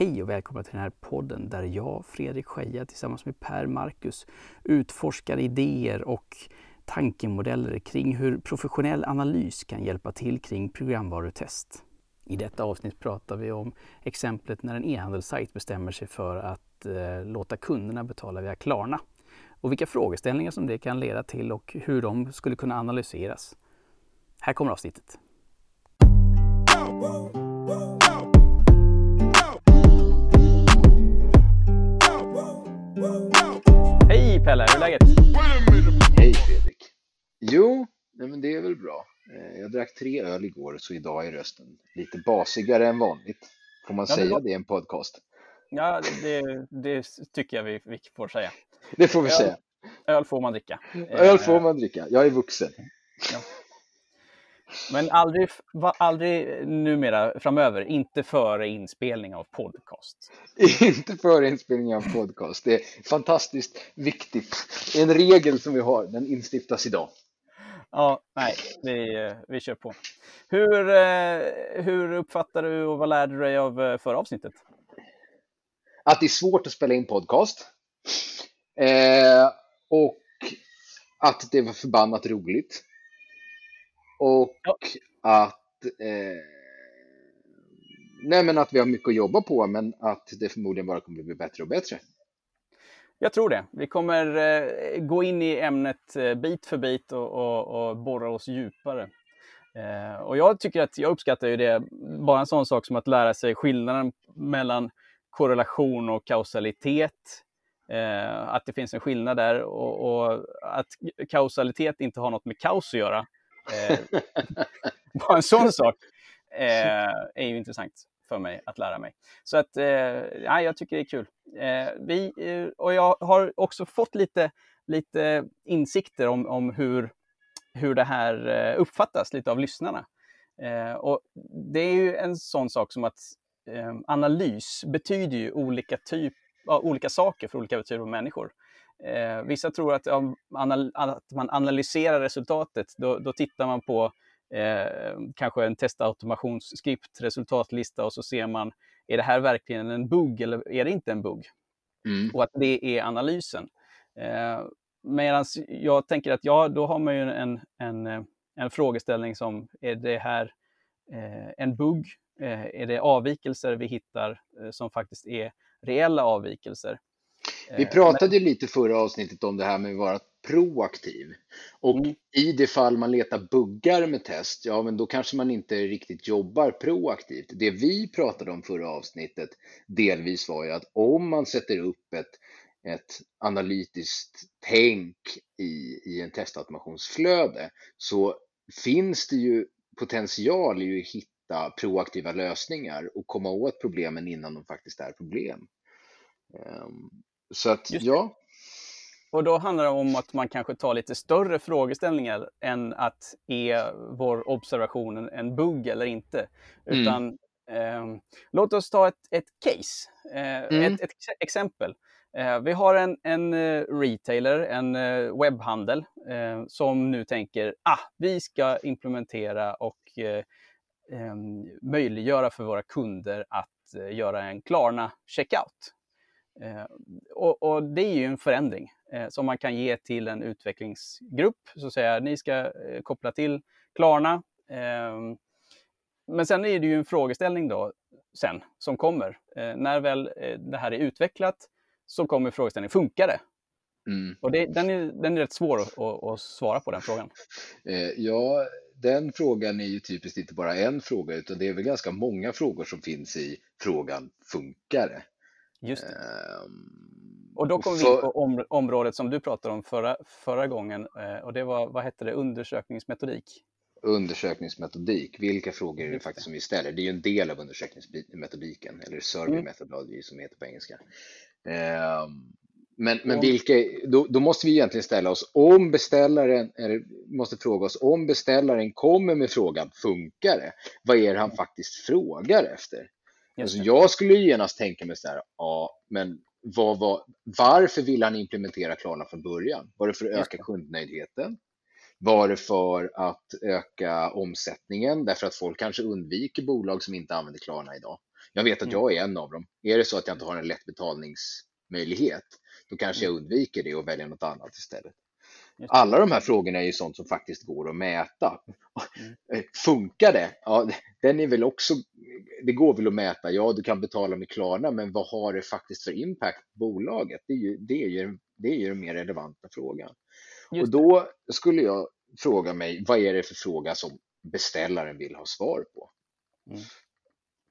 Hej och välkomna till den här podden där jag, Fredrik Scheja, tillsammans med Per Marcus utforskar idéer och tankemodeller kring hur professionell analys kan hjälpa till kring programvarutest. I detta avsnitt pratar vi om exemplet när en e-handelssajt bestämmer sig för att eh, låta kunderna betala via Klarna och vilka frågeställningar som det kan leda till och hur de skulle kunna analyseras. Här kommer avsnittet. Pelle, hur är läget? Hej Fredrik! Jo, nej men det är väl bra. Eh, Jag drack tre öl igår så idag är rösten lite basigare än vanligt. Får man Ja, säga var- det i en podcast? Ja, det, det tycker jag vi, vi får säga. Det får vi Ja. säga. Öl får man dricka. Öl får man dricka. Jag är vuxen. Men aldrig, aldrig numera framöver, inte före inspelning av podcast. Inte före inspelningen av podcast. Det är fantastiskt viktigt. En regel som vi har, den instiftas idag. Ja, nej, vi, vi kör på. Hur, eh, hur uppfattar du och vad lärde du dig av eh, förra avsnittet? Att det är svårt att spela in podcast. Eh, och att det var förbannat roligt. Och Ja. att eh, Nej men att vi har mycket att jobba på men att det förmodligen bara kommer bli bättre och bättre. Jag tror det. Vi kommer eh, gå in i ämnet eh, bit för bit och, och, och borra oss djupare. Eh, och jag tycker att jag uppskattar ju det, bara en sån sak som att lära sig skillnaden mellan korrelation och kausalitet. Eh, att det finns en skillnad där och, och att kausalitet inte har något med kaos att göra. Eh, bara en sån sak eh, är ju intressant för mig att lära mig. Så att, eh, ja, jag tycker det är kul. Eh, vi, eh, och jag har också fått lite, lite insikter om, om hur, hur det här eh, uppfattas lite av lyssnarna. Eh, och det är ju en sån sak som att analys betyder ju olika, typ, ja, olika saker för olika typer av människor. Eh, vissa tror att om anal- att man analyserar resultatet, då, då tittar man på eh, kanske en testautomationsskript, resultatlista och så ser man, är det här verkligen en bugg eller är det inte en bugg? Mm. Och att det är analysen. Eh, Medan jag tänker att ja, då har man ju en, en, en frågeställning som, är det här eh, en bugg? Eh, är det avvikelser vi hittar eh, som faktiskt är reella avvikelser? Vi Eh, pratade ju lite förra avsnittet om det här med att vara proaktiv. Och Mm. i det fall man letar buggar med test, ja men då kanske man inte riktigt jobbar proaktivt. Det vi pratade om förra avsnittet delvis var ju att om man sätter upp ett, ett analytiskt tänk i, i en testautomationsflöde så finns det ju potential i att hitta proaktiva lösningar och komma åt problemen innan de faktiskt är problem. Så att ja, Och då handlar det om att man kanske tar lite större frågeställningar än att är vår observation en, bugg eller inte. Mm. Utan ehm, låt oss ta ett, ett case, eh, Mm. ett, ett ex- exempel. Eh, vi har en, en eh, retailer, en eh, webbhandel, eh, som nu tänker ah, vi ska implementera och eh, ehm, möjliggöra för våra kunder att eh, göra en Klarna checkout. Eh, och, och det är ju en förändring eh, som man kan ge till en utvecklingsgrupp. Så säga, ni ska eh, koppla till Klarna. ehm, men sen är det ju en frågeställning då sen som kommer. När väl det här är utvecklat så kommer frågeställningen, funkar det? mm. Och det, den, är, den är rätt svår att, att, att svara på den frågan. Ja, den frågan är ju typiskt inte bara en fråga utan det är väl ganska många frågor som finns i frågan funkar det? Just. Ehm, Och då kommer vi in för- på om, området som du pratade om förra, förra gången eh, och det var, vad hette det, undersökningsmetodik? undersökningsmetodik. Vilka frågor är det faktiskt som vi ställer? Det är ju en del av undersökningsmetodiken, eller survey Mm. methodology som det heter på engelska. Ehm, Men, men vilka, då, då måste vi egentligen ställa oss, om beställaren, eller måste fråga oss, om beställaren kommer med frågan, funkar det? Vad är det han faktiskt frågar efter? Alltså jag skulle ju genast tänka mig så här, ja, men vad var, varför vill han implementera Klarna från början? Var det för att öka kundnöjdheten? Var det för att öka omsättningen? Därför att folk kanske undviker bolag som inte använder Klarna idag. Jag vet att jag är en av dem. Är det så att jag inte har en lätt betalningsmöjlighet, då kanske jag undviker det och väljer något annat istället. Alla de här frågorna är ju sånt som faktiskt går att mäta. Mm. Funkar det? Ja, den är väl också, det går väl att mäta. Ja, du kan betala med Klarna, men vad har det faktiskt för impact på bolaget? Det är ju, det är ju, det är ju den mer relevanta frågan. och då skulle jag fråga mig, vad är det för fråga som beställaren vill ha svar på? Mm.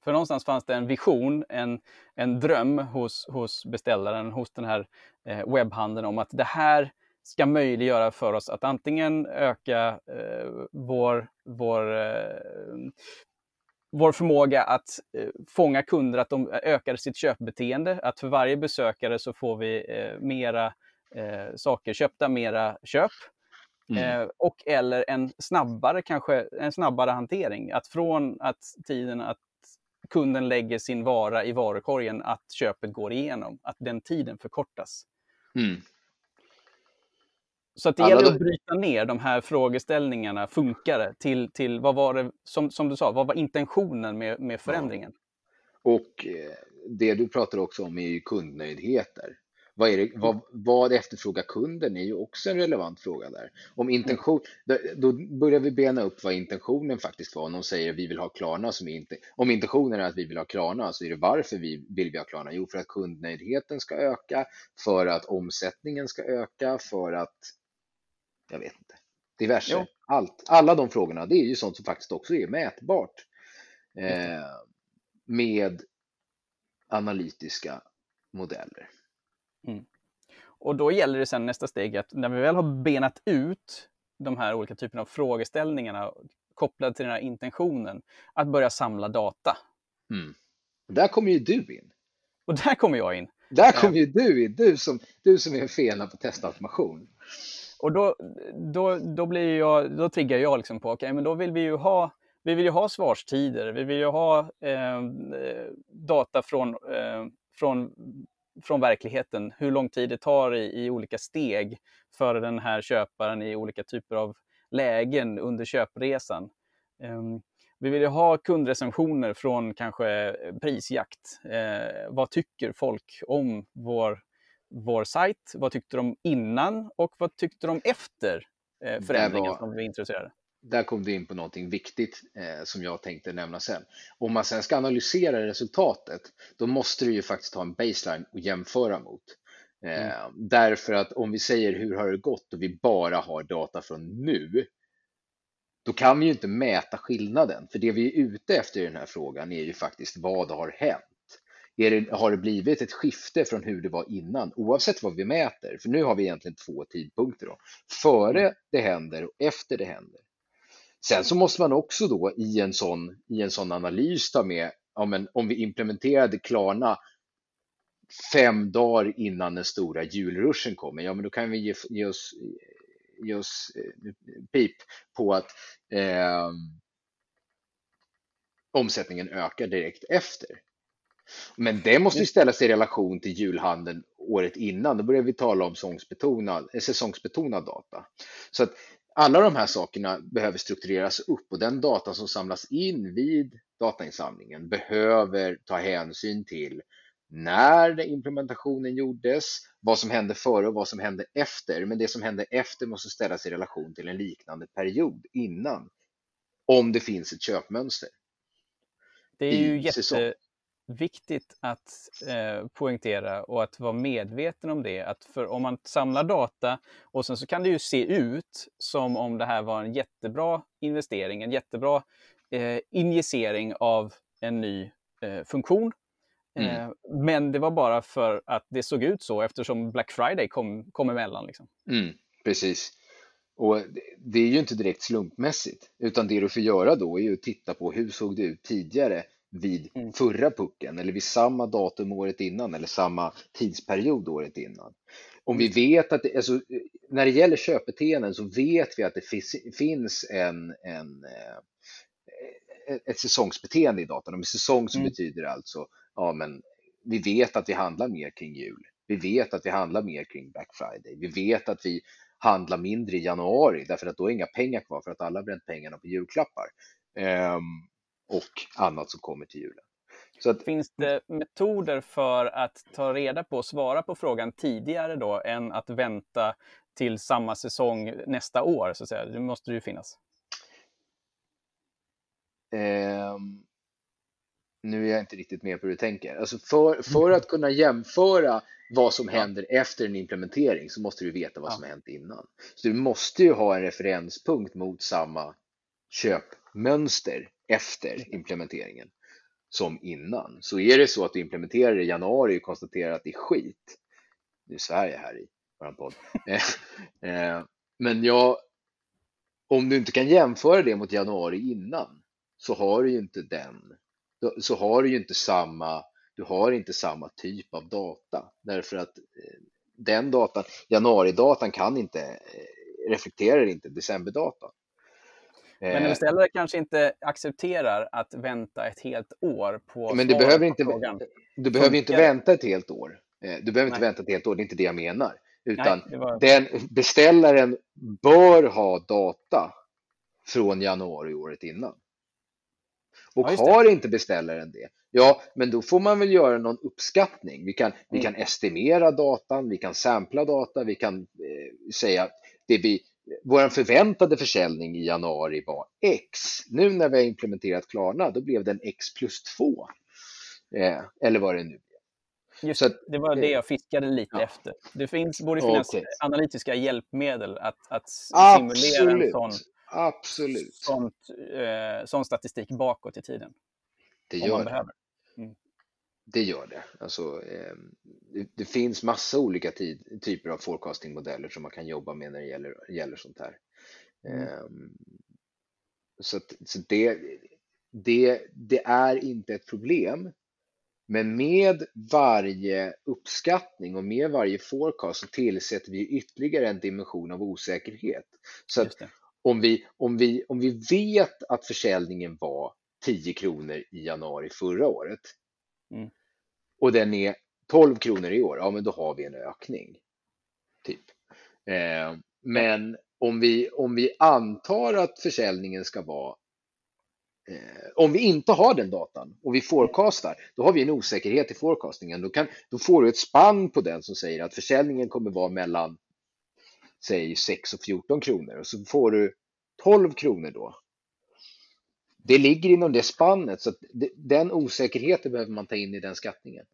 För någonstans fanns det en vision, en, en dröm hos, hos beställaren, hos den här eh, webbhandeln om att det här ska möjliggöra för oss att antingen öka eh, vår, vår, eh, vår förmåga att eh, fånga kunder, att de ökar sitt köpbeteende, att för varje besökare så får vi eh, mera eh, saker köpta, mera köp. Mm. Eh, och eller en snabbare, kanske en snabbare hantering. Att från att tiden att kunden lägger sin vara i varukorgen, att köpet går igenom, att den tiden förkortas. Mm. Så att det Alla gäller att bryta ner de här frågeställningarna, funkar det, till, till vad var det, som, som du sa, vad var intentionen med, med förändringen? Ja. Och eh, det du pratar också om är ju kundnöjdheter. Vad, är det, vad, vad efterfrågar kunden är ju också en relevant fråga där. Om intention, då, börjar vi bena upp vad intentionen faktiskt var. Någon säger vi vill ha Klarna, som inte, om intentionen är att vi vill ha Klarna så är det varför vi vill vi ha Klarna? Jo, för att kundnöjdheten ska öka, för att omsättningen ska öka, för att jag vet inte, diverse. Allt, alla de frågorna, det är ju sånt som faktiskt också är mätbart eh, med analytiska modeller. Mm. Och då gäller det sen nästa steg att när vi väl har benat ut de här olika typerna av frågeställningarna kopplade till den här intentionen, att börja samla data. Mm. Där kommer ju du in. Och där kommer jag in. Där kommer ju du in, du som, du som är fena på testautomation. Och då, då, då, blir jag, då triggar jag liksom på, okej, okay, men då vill vi ju ha vi vill ju ha svarstider, vi vill ju ha eh, data från, eh, från, från verkligheten, hur lång tid det tar i, i olika steg för den här köparen i olika typer av lägen under köpresan. Eh, vi vill ju ha kundrecensioner från kanske prisjakt. Eh, vad tycker folk om vår vår sajt. Vad tyckte de innan och vad tyckte de efter eh, förändringen var, som vi introducerade? Där kom du in på någonting viktigt eh, som jag tänkte nämna sen. Om man sen ska analysera resultatet, då måste du ju faktiskt ha en baseline att jämföra mot. Eh, mm. Därför att om vi säger hur har det gått och vi bara har data från nu, då kan vi ju inte mäta skillnaden. För det vi är ute efter i den här frågan är ju faktiskt vad har hänt? Det, har det blivit ett skifte från hur det var innan, oavsett vad vi mäter? För nu har vi egentligen två tidpunkter. Då. Före mm. det händer och efter det händer. Sen så måste man också då i en sån, i en sån analys ta med, ja, men om vi implementerade Klarna fem dagar innan den stora julruschen kommer, ja men då kan vi ge, ge oss, ge oss eh, pip på att eh, omsättningen ökar direkt efter. Men det måste ju ställas i relation till julhandeln året innan. Då börjar vi tala om säsongsbetonad, eh, säsongsbetonad data. Så att alla de här sakerna behöver struktureras upp och den data som samlas in vid datainsamlingen behöver ta hänsyn till när implementationen gjordes, vad som hände före och vad som hände efter. Men det som hände efter måste ställas i relation till en liknande period innan, om det finns ett köpmönster. Det är ju jätte, viktigt att eh, poängtera och att vara medveten om det. Att för om man samlar data och sen så kan det ju se ut som om det här var en jättebra investering, en jättebra eh, injicering av en ny eh, funktion. Mm. Eh, men det var bara för att det såg ut så eftersom Black Friday kom, kom emellan. Liksom. Mm, precis. Och det är ju inte direkt slumpmässigt, utan det du får göra då är ju att titta på hur såg det ut tidigare vid mm. förra pucken eller vid samma datum året innan eller samma tidsperiod året innan. Om vi mm. vet att det, alltså, när det gäller köpbeteenden så vet vi att det finns en, en, eh, ett säsongsbeteende i datan. Och med säsong så mm. betyder det alltså, ja men vi vet att vi handlar mer kring jul. Vi vet att vi handlar mer kring Black Friday. Vi vet att vi handlar mindre i januari därför att då är inga pengar kvar för att alla har bränt pengarna på julklappar. Um, och annat som kommer till julen. Så att, Finns det metoder för att ta reda på och svara på frågan tidigare då än att vänta till samma säsong nästa år? Så att säga? Det måste ju finnas. Um, nu är jag inte riktigt med på hur du tänker. Alltså för, för att kunna jämföra vad som händer ja. efter en implementering så måste du veta vad ja. som har hänt innan. Så du måste ju ha en referenspunkt mot samma köpmönster efter implementeringen som innan. Så är det så att du implementerar i januari och konstaterar att det är skit, nu svär jag här i vår podd, eh, eh, men jag, om du inte kan jämföra det mot januari innan så har du ju inte den, så har du ju inte samma, du har inte samma typ av data därför att eh, den datan, januaridatan kan inte, reflekterar inte decemberdatan. Men en eh, beställare kanske inte accepterar att vänta ett helt år på Men du behöver inte, frågan. du behöver inte vänta ett helt år. Eh, du behöver inte Nej. vänta ett helt år, det är inte det jag menar. Utan Nej, var... den, beställaren bör ha data från januari året innan. Och ja, har inte beställaren det, ja, men då får man väl göra någon uppskattning. Vi kan, mm. vi kan estimera datan, vi kan sampla data, vi kan eh, säga det vi vår förväntade försäljning i januari var X. Nu när vi har implementerat Klarna, då blev den X plus 2. Eh, eller vad det nu. Just att, det var det jag fiskade lite ja. efter. Det finns, borde finnas okay. analytiska hjälpmedel att, att simulera en sån, Absolut. Sånt, eh, sån statistik bakåt i tiden. Det gör det. Mm. Det gör det. Alltså, eh, det, det, finns massa olika tid, typer av forecastingmodeller som man kan jobba med när det gäller, gäller sånt här. Mm. Eh, så, att, så det, det, det är inte ett problem. Men med varje uppskattning och med varje forecast så tillsätter vi ytterligare en dimension av osäkerhet. Så att om vi, om, vi, om vi vet att försäljningen var 10 kronor i januari förra året, mm och den är 12 kronor i år, ja men då har vi en ökning. Typ. Eh, men om vi, om vi antar att försäljningen ska vara eh, om vi inte har den datan och vi forecastar, då har vi en osäkerhet i forecastingen. Då, kan, då får du ett spann på den som säger att försäljningen kommer vara mellan säg 6 och 14 kronor och så får du 12 kronor då. Det ligger inom det spannet så att den osäkerheten behöver man ta in i den skattningen.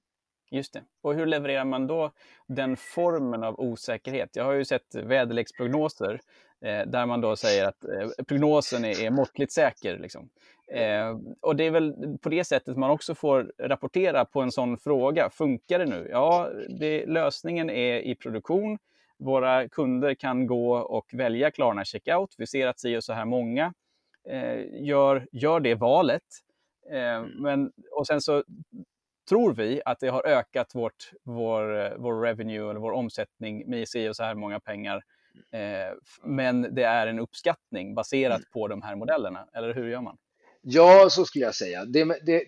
Just det. Och hur levererar man då den formen av osäkerhet? Jag har ju sett väderleksprognoser eh, där man då säger att eh, prognosen är, är måttligt säker. Liksom. Eh, och det är väl på det sättet man också får rapportera på en sån fråga. Funkar det nu? Ja, det, lösningen är i produktion. Våra kunder kan gå och välja Klarna Checkout. Vi ser att si och så här många gör, gör det valet. Eh, men, och sen så tror vi att det har ökat vårt, vår, vår revenue eller vår omsättning med si och så här många pengar. Eh, men det är en uppskattning baserat mm. på de här modellerna, eller hur gör man? Ja, så skulle jag säga. Det, det,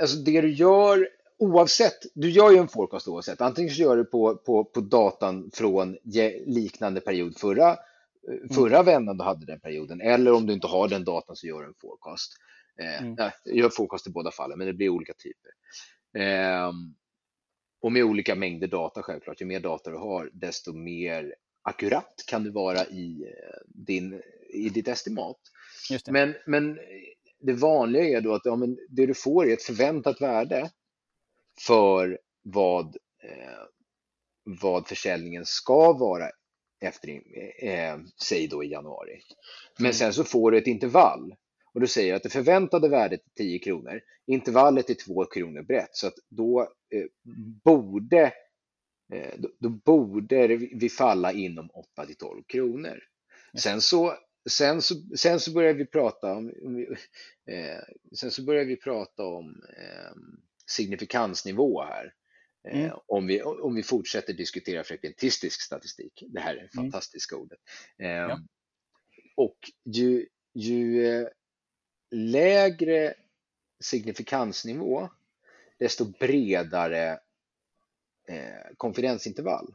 alltså det du gör oavsett, du gör ju en forecast oavsett. Antingen så gör du på, på, på datan från liknande period förra, mm. Förra mm. vändan du hade den perioden. Eller om du inte har den datan så gör du en forecast. Eh, mm. gör forecast i båda fallen, men det blir olika typer. Eh, och med olika mängder data självklart. Ju mer data du har, desto mer akkurat kan du vara i, eh, din, i ditt estimat. Det. Men, men det vanliga är då att ja, men det du får är ett förväntat värde för vad, eh, vad försäljningen ska vara efter, eh, säg då i januari. Men mm. sen så får du ett intervall och du säger att det förväntade värdet är 10 kronor, intervallet är 2 kronor brett, så att då eh, borde eh, då, då, borde vi falla inom 8 till 12 kronor. Sen så Sen så, sen så börjar vi prata om, eh, sen så börjar vi prata om eh, signifikansnivå här. Eh, mm. om, vi, om vi fortsätter diskutera frekventistisk statistik. Det här är mm. fantastiska mm. ordet. Ja. Och ju, ju eh, lägre signifikansnivå, desto bredare eh, konfidensintervall.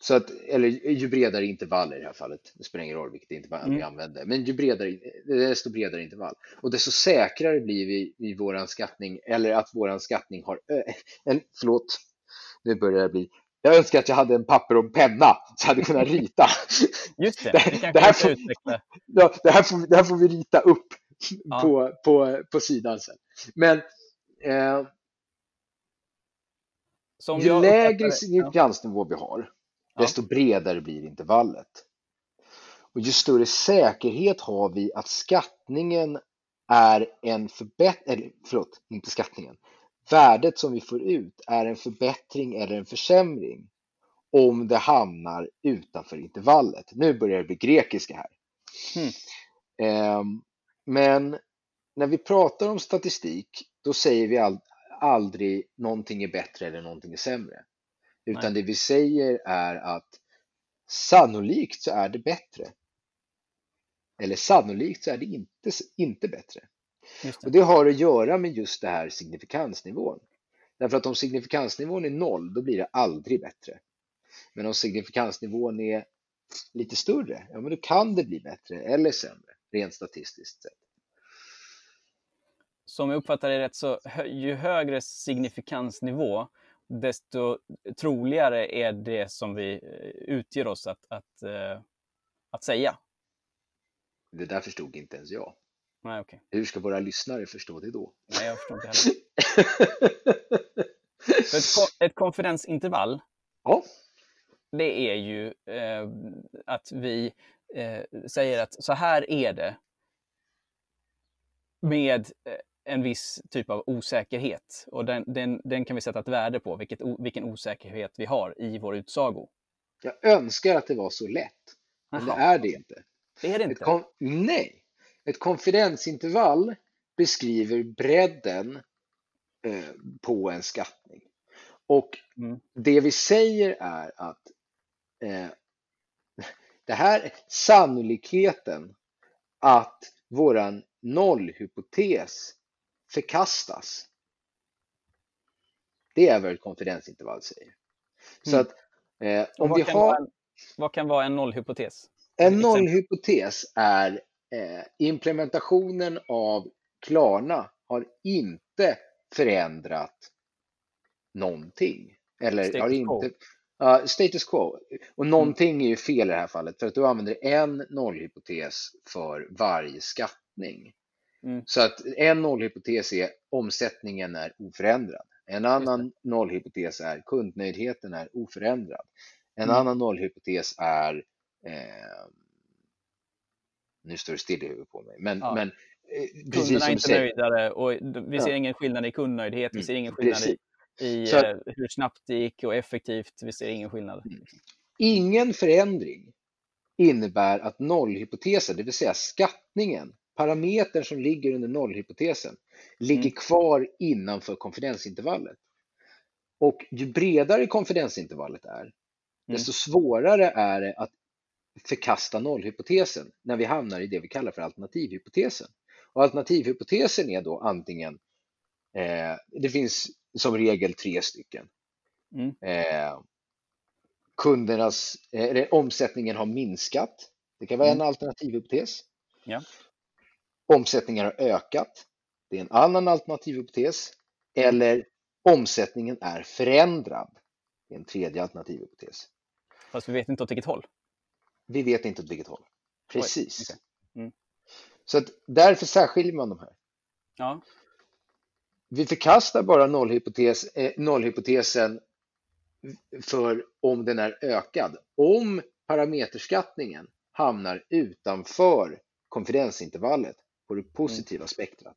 Så att, eller ju bredare intervall i det här fallet, det spelar ingen roll vilket intervall mm. vi använder, men ju bredare, desto bredare intervall. Och desto säkrare blir vi i våran skattning, eller att våran skattning har, en, förlåt, nu börjar det bli, jag önskar att jag hade en papper och en penna så jag hade kunnat rita. Just det, det, det, här, får, ja, det, här får, det här får vi rita upp ja. på, på, på sidan sen. Men eh, ju lägre significansnivå vi har, desto bredare blir intervallet. Och ju större säkerhet har vi att skattningen är en förbättring, förlåt, inte skattningen, värdet som vi får ut är en förbättring eller en försämring om det hamnar utanför intervallet. Nu börjar det bli grekiska här. Mm. Men när vi pratar om statistik, då säger vi aldrig någonting är bättre eller någonting är sämre. Utan Nej. det vi säger är att sannolikt så är det bättre. Eller sannolikt så är det inte, inte bättre. Det. Och det har att göra med just det här signifikansnivån. Därför att om signifikansnivån är noll, då blir det aldrig bättre. Men om signifikansnivån är lite större, ja men då kan det bli bättre eller sämre, rent statistiskt sett. Som jag uppfattar det rätt så, ju högre signifikansnivå, desto troligare är det som vi eh, utger oss att, att, uh, att säga. Det där förstod inte ens jag. Nej, okay. Hur ska våra lyssnare förstå det då? Nej, jag förstår inte heller. ett, ett konfidensintervall, ja. det är ju eh, att vi eh, säger att så här är det med eh, en viss typ av osäkerhet. Och den, den, den kan vi sätta ett värde på, vilket, vilken osäkerhet vi har i vår utsago. Jag önskar att det var så lätt, men Aha. det är det inte. Det är det inte? Nej, ett konfidensintervall beskriver bredden eh, på en skattning. Och mm. det vi säger är att eh, det här sannolikheten att våran nollhypotes förkastas. Det är vad ett konfidensintervall säger. Så mm. att eh, om vi har... En, vad kan vara en nollhypotes? En nollhypotes är eh, implementationen av Klarna har inte förändrat någonting. Eller status har inte, uh, status quo. Och någonting mm. är ju fel i det här fallet för att du använder en nollhypotes för varje skattning. Mm. Så att en nollhypotes är omsättningen är oförändrad. En annan nollhypotes är kundnöjdheten är oförändrad. En mm. annan nollhypotes är eh, nu står det still i huvudet på mig. Men, ja. men eh, Kunderna är inte nöjdare och vi ser ja. ingen skillnad i kundnöjdhet, vi ser ingen mm, skillnad precis. i, i Så, eh, hur snabbt det gick och effektivt, vi ser ingen skillnad. Mm. Ingen förändring innebär att nollhypotesen, det vill säga skattningen, parametern som ligger under nollhypotesen, ligger mm. kvar innanför konfidensintervallet. Och ju bredare konfidensintervallet är, mm. desto svårare är det att förkasta nollhypotesen när vi hamnar i det vi kallar för alternativhypotesen. Och alternativhypotesen är då antingen, eh, det finns som regel tre stycken. Mm. Eh, kundernas, eh, omsättningen har minskat. Det kan vara mm. en alternativhypotes. Ja. Omsättningen har ökat. Det är en annan alternativhypotes. Eller omsättningen är förändrad. Det är en tredje alternativhypotes. Fast vi vet inte åt vilket håll. Vi vet inte åt vilket håll. Precis. Okay. Mm. Så att därför särskiljer man de här. Ja. Vi förkastar bara nollhypotes, eh, nollhypotesen för om den är ökad. Om parameterskattningen hamnar utanför konfidensintervallet på det positiva mm. spektrat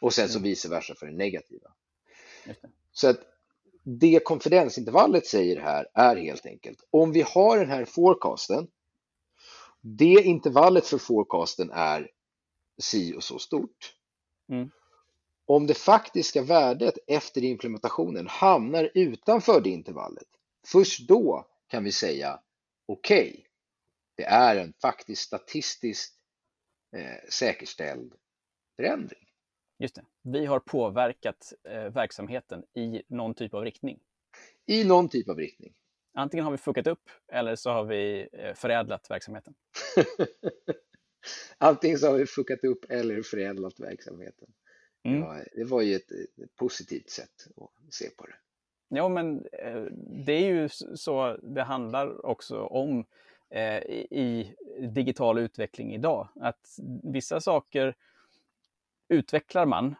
och sen så mm. vice versa för det negativa. Det. Så att det konfidensintervallet säger här är helt enkelt om vi har den här forecasten det intervallet för forecasten är si och så stort. Mm. Om det faktiska värdet efter implementationen hamnar utanför det intervallet, först då kan vi säga okej, okay, det är en faktiskt statistiskt eh, säkerställd förändring. Just det. Vi har påverkat eh, verksamheten i någon typ av riktning. I någon typ av riktning. antingen har vi fuckat upp eller så har vi eh, förädlat verksamheten. antingen så har vi fuckat upp eller förädlat verksamheten. Mm. Ja, det var ju ett, ett, positivt sätt att se på det. Ja, men eh, det är ju så det handlar också om i digital utveckling idag. Att vissa saker utvecklar man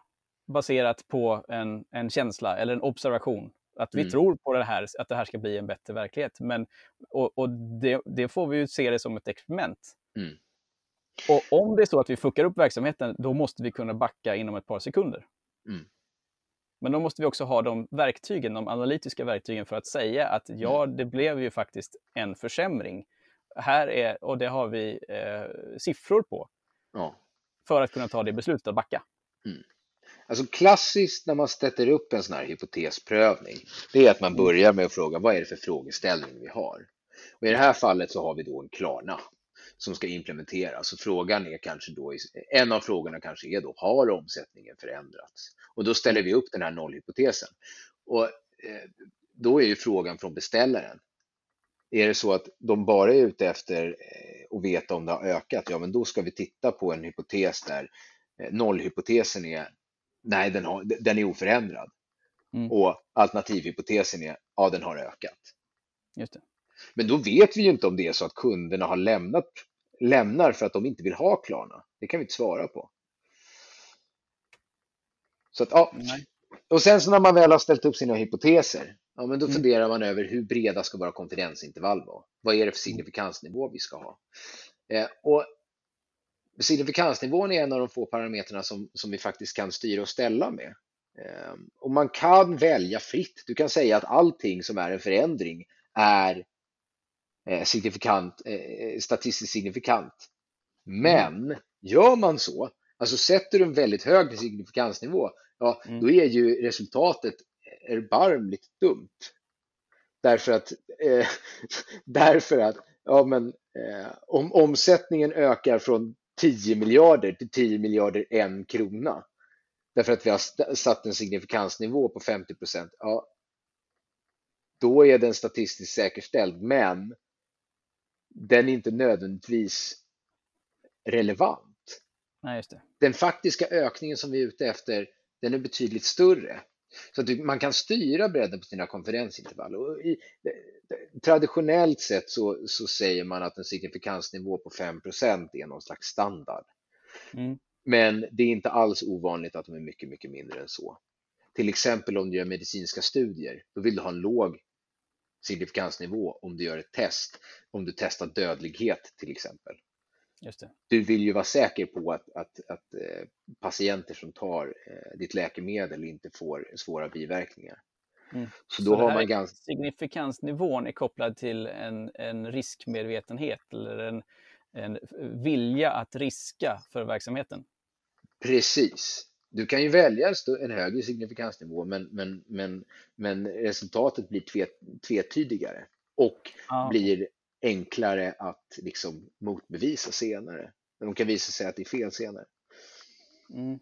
baserat på en, en känsla eller en observation. Att vi mm. tror på det här, att det här ska bli en bättre verklighet. Men, och, och det, det, får vi ju se det som ett experiment. Mm. Och om det är så att vi fuckar upp verksamheten, då måste vi kunna backa inom ett par sekunder. Mm. Men då måste vi också ha de verktygen, de analytiska verktygen för att säga att ja, mm. det blev ju faktiskt en försämring. Här är, och det har vi eh, siffror på. Ja. För att kunna ta det beslutet att backa. Mm. Alltså klassiskt när man sätter upp en sån här hypotesprövning, det är att man börjar med att fråga vad är det för frågeställning vi har? Och I det här fallet så har vi då en Klarna som ska implementeras. Och frågan är kanske då, en av frågorna kanske är då, har omsättningen förändrats? Och då ställer vi upp den här nollhypotesen. Och eh, då är ju frågan från beställaren, är det så att de bara är ute efter eh, att veta om det har ökat, ja men då ska vi titta på en hypotes där eh, nollhypotesen är nej, den, har, den är oförändrad. Mm. Och alternativhypotesen är ja, den har ökat. Just det. Men då vet vi ju inte om det är så att kunderna har lämnat, lämnar för att de inte vill ha Klarna. Det kan vi inte svara på. Så att, ja. Och sen så när man väl har ställt upp sina hypoteser, ja, men då mm. funderar man över hur breda ska våra konfidensintervall vara? Vad är det för signifikansnivå vi ska ha? Eh, och signifikansnivån är en av de få parametrarna som, som vi faktiskt kan styra och ställa med. Eh, och man kan välja fritt. Du kan säga att allting som är en förändring är eh, signifikant, eh, statistiskt signifikant. Men gör man så, alltså sätter du en väldigt hög signifikansnivå, ja, mm. då är ju resultatet erbarmligt dumt. Därför att, eh, därför att ja, men, eh, om omsättningen ökar från 10 miljarder till 10 miljarder en krona, därför att vi har satt en signifikansnivå på 50 procent, ja, då är den statistiskt säkerställd, men den är inte nödvändigtvis relevant. Nej, Den faktiska ökningen som vi är ute efter, den är betydligt större. Så att man kan styra bredden på sina konferensintervall. Och i, traditionellt sett så, så, säger man att en signifikansnivå på 5% är någon slags standard. Mm. Men det är inte alls ovanligt att de är mycket, mycket mindre än så. Till exempel om du gör medicinska studier, då vill du ha en låg signifikansnivå om du gör ett test, om du testar dödlighet till exempel. Du vill ju vara säker på att, att, att eh, patienter som tar eh, ditt läkemedel inte får svåra biverkningar. Mm. Så då Så har man ganska... Signifikansnivån är kopplad till en, en riskmedvetenhet eller en, en vilja att riska för verksamheten? Precis. Du kan ju välja en, högre signifikansnivå men, men, men, men resultatet blir tvet, tvetydigare och ah, blir enklare att liksom motbevisa senare. De kan visa sig att det är fel senare. Mm.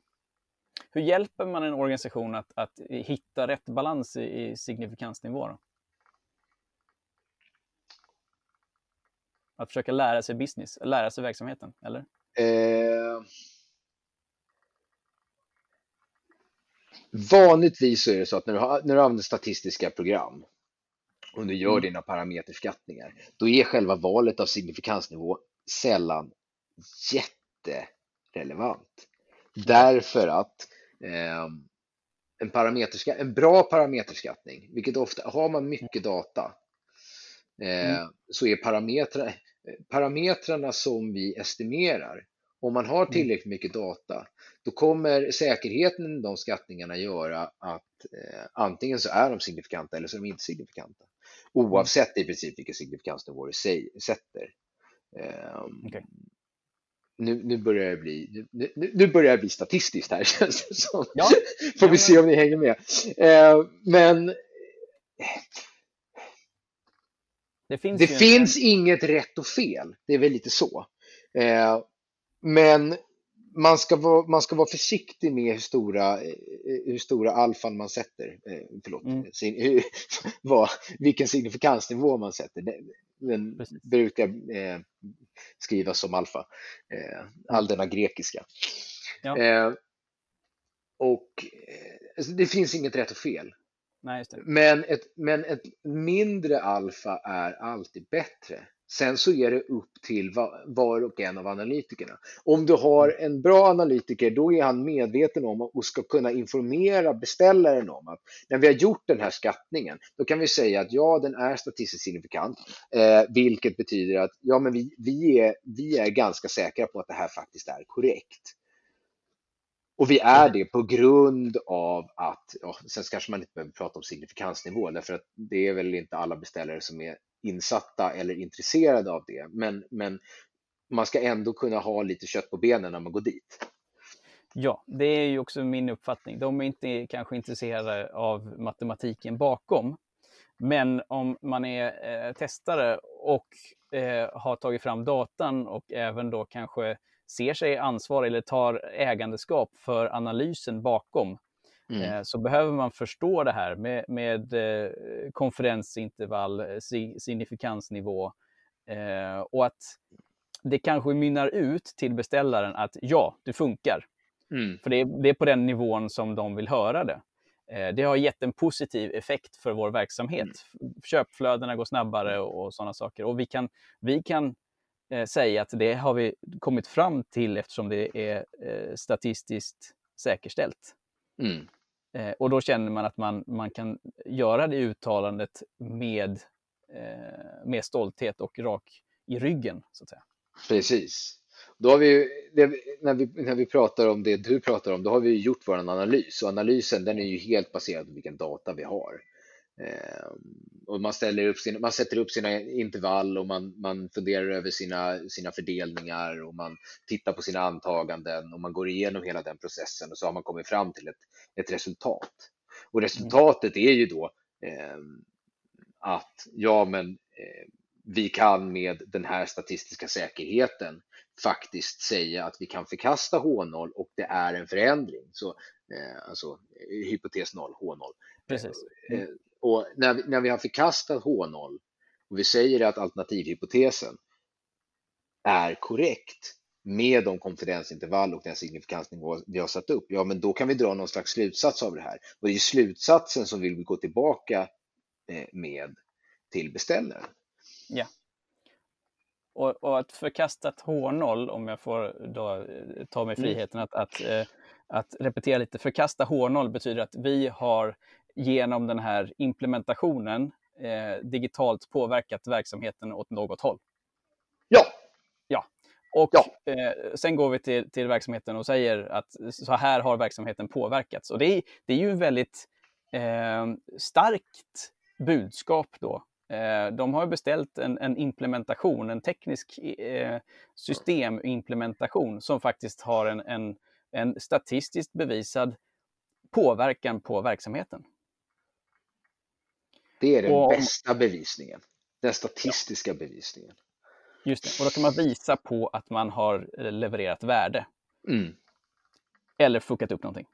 Hur hjälper man en organisation att, att hitta rätt balans i, i signifikansnivå? Då? Att försöka lära sig business, lära sig verksamheten, eller? Eh... Vanligtvis så är det så att när du, har, när du använder statistiska program och du gör mm. dina parameterskattningar, då är själva valet av signifikansnivå sällan jätterelevant. Därför att eh, en, parameterska en bra parameterskattning, vilket ofta har man mycket data, eh, mm. så är parametrarna, parametrarna som vi estimerar, om man har mm. tillräckligt mycket data, då kommer säkerheten i de skattningarna göra att eh, antingen så är de signifikanta eller så är de inte signifikanta. Oavsett i princip vilken signifikansnivå du sätter. Um, okay nu, nu, börjar det bli, nu, nu börjar det bli statistiskt här känns det som. Ja. Får vi se om ni hänger med. Eh, men det finns, det finns inget rätt och fel. Det är väl lite så. Eh, men man ska, vara, man ska vara försiktig med hur stora, eh, hur stora alfan man sätter. Eh, förlåt, mm. sin, hur, vad, vilken signifikansnivå man sätter. Den, den brukar eh, skrivas som alfa. Eh, all denna grekiska. Ja. Eh, och eh, alltså, det finns inget rätt och fel. Nej, men, ett, men ett mindre alfa är alltid bättre. Sen så är det upp till var och en av analytikerna. Om du har mm. en bra analytiker, då är han medveten om och ska kunna informera beställaren om att när vi har gjort den här skattningen, då kan vi säga att ja, den är statistiskt signifikant, eh, vilket betyder att ja, men vi, vi, är, vi är ganska säkra på att det här faktiskt är korrekt. Och vi är det på grund av att, ja, sen kanske man inte behöver prata om signifikansnivå, därför att det är väl inte alla beställare som är insatta eller intresserade av det. Men, men man ska ändå kunna ha lite kött på benen när man går dit. Ja, det är ju också min uppfattning. De är inte kanske intresserade av matematiken bakom. Men om man är eh, testare och eh, har tagit fram datan och även då kanske ser sig ansvarig eller tar ägandeskap för analysen bakom Mm. Eh, så behöver man förstå det här med, med eh, konferensintervall, eh, signifikansnivå och att det kanske mynnar ut till beställaren att ja, det funkar. Mm. För det är, det är, på den nivån som de vill höra det. Det har gett en positiv effekt för vår verksamhet. Mm. Köpflödena går snabbare och, och sådana saker. Och vi kan, vi kan eh, säga att det har vi kommit fram till eftersom det är eh, statistiskt säkerställt. Mm. Eh, och då känner man att man, man kan göra det uttalandet med, eh, med stolthet och rak i ryggen. så att säga. Precis. Då har vi, det, när, vi, när vi pratar om det du pratar om, då har vi gjort vår analys och analysen den är ju helt baserad på vilken data vi har. Eh, och man, ställer upp sin, man sätter upp sina intervall och man, man funderar över sina, sina fördelningar och man tittar på sina antaganden och man går igenom hela den processen och så har man kommit fram till ett, ett resultat. Och resultatet är ju då eh, att ja, men eh, vi kan med den här statistiska säkerheten faktiskt säga att vi kan förkasta H0 och det är en förändring. Så, eh, alltså hypotes 0, H0. Precis. Mm. Och när vi, när vi har förkastat H0 och vi säger att alternativhypotesen är korrekt med de konfidensintervall och den signifikansnivå vi har satt upp, ja men då kan vi dra någon slags slutsats av det här. Och det är slutsatsen som vi vill gå tillbaka eh, med till beställaren. Ja. Och, och att förkastat H0, om jag får då eh, ta mig mm. friheten att, att, eh, att repetera lite, förkasta H0 betyder att vi har genom den här implementationen eh, digitalt påverkat verksamheten åt något håll. Ja. Ja. Och ja. Eh, sen går vi till, till verksamheten och säger att så här har verksamheten påverkats. Och det är, det är ju ett eh, starkt budskap då. Eh, de har beställt en, en, implementation, en teknisk eh, systemimplementation som faktiskt har en, en, en statistiskt bevisad påverkan på verksamheten. Det är den och, bästa bevisningen. Den statistiska ja. bevisningen. Just det, och då kan man visa på att man har levererat värde. Mm. Eller fuckat upp någonting.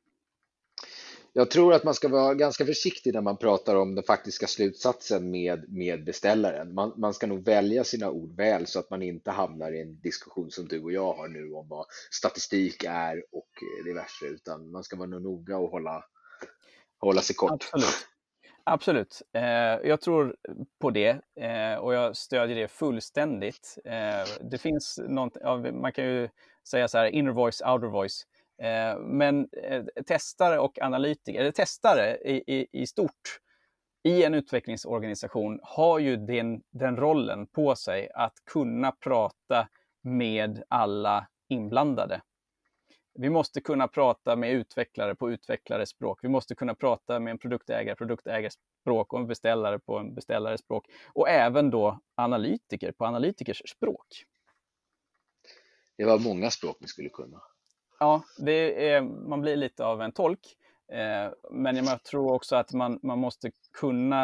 Jag tror att man ska vara ganska försiktig när man pratar om den faktiska slutsatsen med, med beställaren. Man, man ska nog välja sina ord väl så att man inte hamnar i en diskussion som du och jag har nu om vad statistik är och diverse, utan man ska vara noga och hålla, hålla sig kort. Absolut. Absolut. Eh, jag tror på det eh, och jag stödjer det fullständigt. Eh, det finns något, ja, man kan ju säga så här, inner voice, outer voice. Eh, men eh, testare och analytiker, eller testare i, i, i, stort i en utvecklingsorganisation har ju den, den rollen på sig att kunna prata med alla inblandade. Vi måste kunna prata med utvecklare på utvecklares språk. Vi måste kunna prata med en produktägare, produktägares språk och en beställare på en beställares språk. Och även då analytiker på analytikers språk. Det var många språk vi skulle kunna. Ja, det är, man blir lite av en tolk. Eh, men jag tror också att man, man måste kunna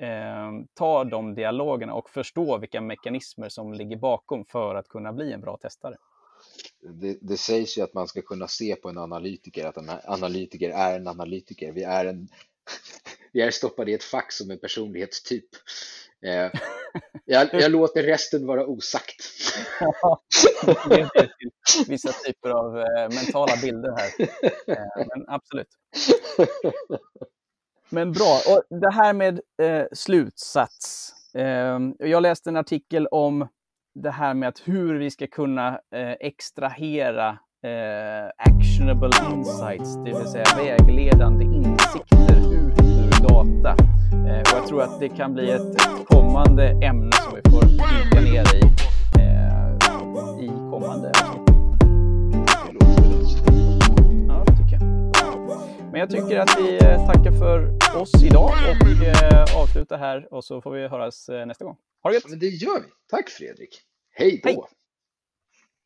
eh, ta de dialogerna och förstå vilka mekanismer som ligger bakom för att kunna bli en bra testare det, det, sägs ju att man ska kunna se på en analytiker att en analytiker är en analytiker. Vi är, en, vi är stoppade i ett fack som en personlighetstyp. Eh, jag, jag, låter resten vara osagt. Ja, vissa typer av eh, mentala bilder här. Eh, men absolut. Men bra. Och det här med eh, slutsats. Eh, jag läste en artikel om det här med att hur vi ska kunna eh, extrahera eh, actionable insights, det vill säga vägledande insikter ut ur data. Eh, och jag tror att det kan bli ett kommande ämne som vi får dyka ner i eh, i kommande avsnitt. Ja, tycker jag. Men jag tycker att vi eh, tackar för oss idag och eh, avslutar här och så får vi höras eh, nästa gång. Ha det gött! Men det gör vi. Tack Fredrik. Hej då! Hej.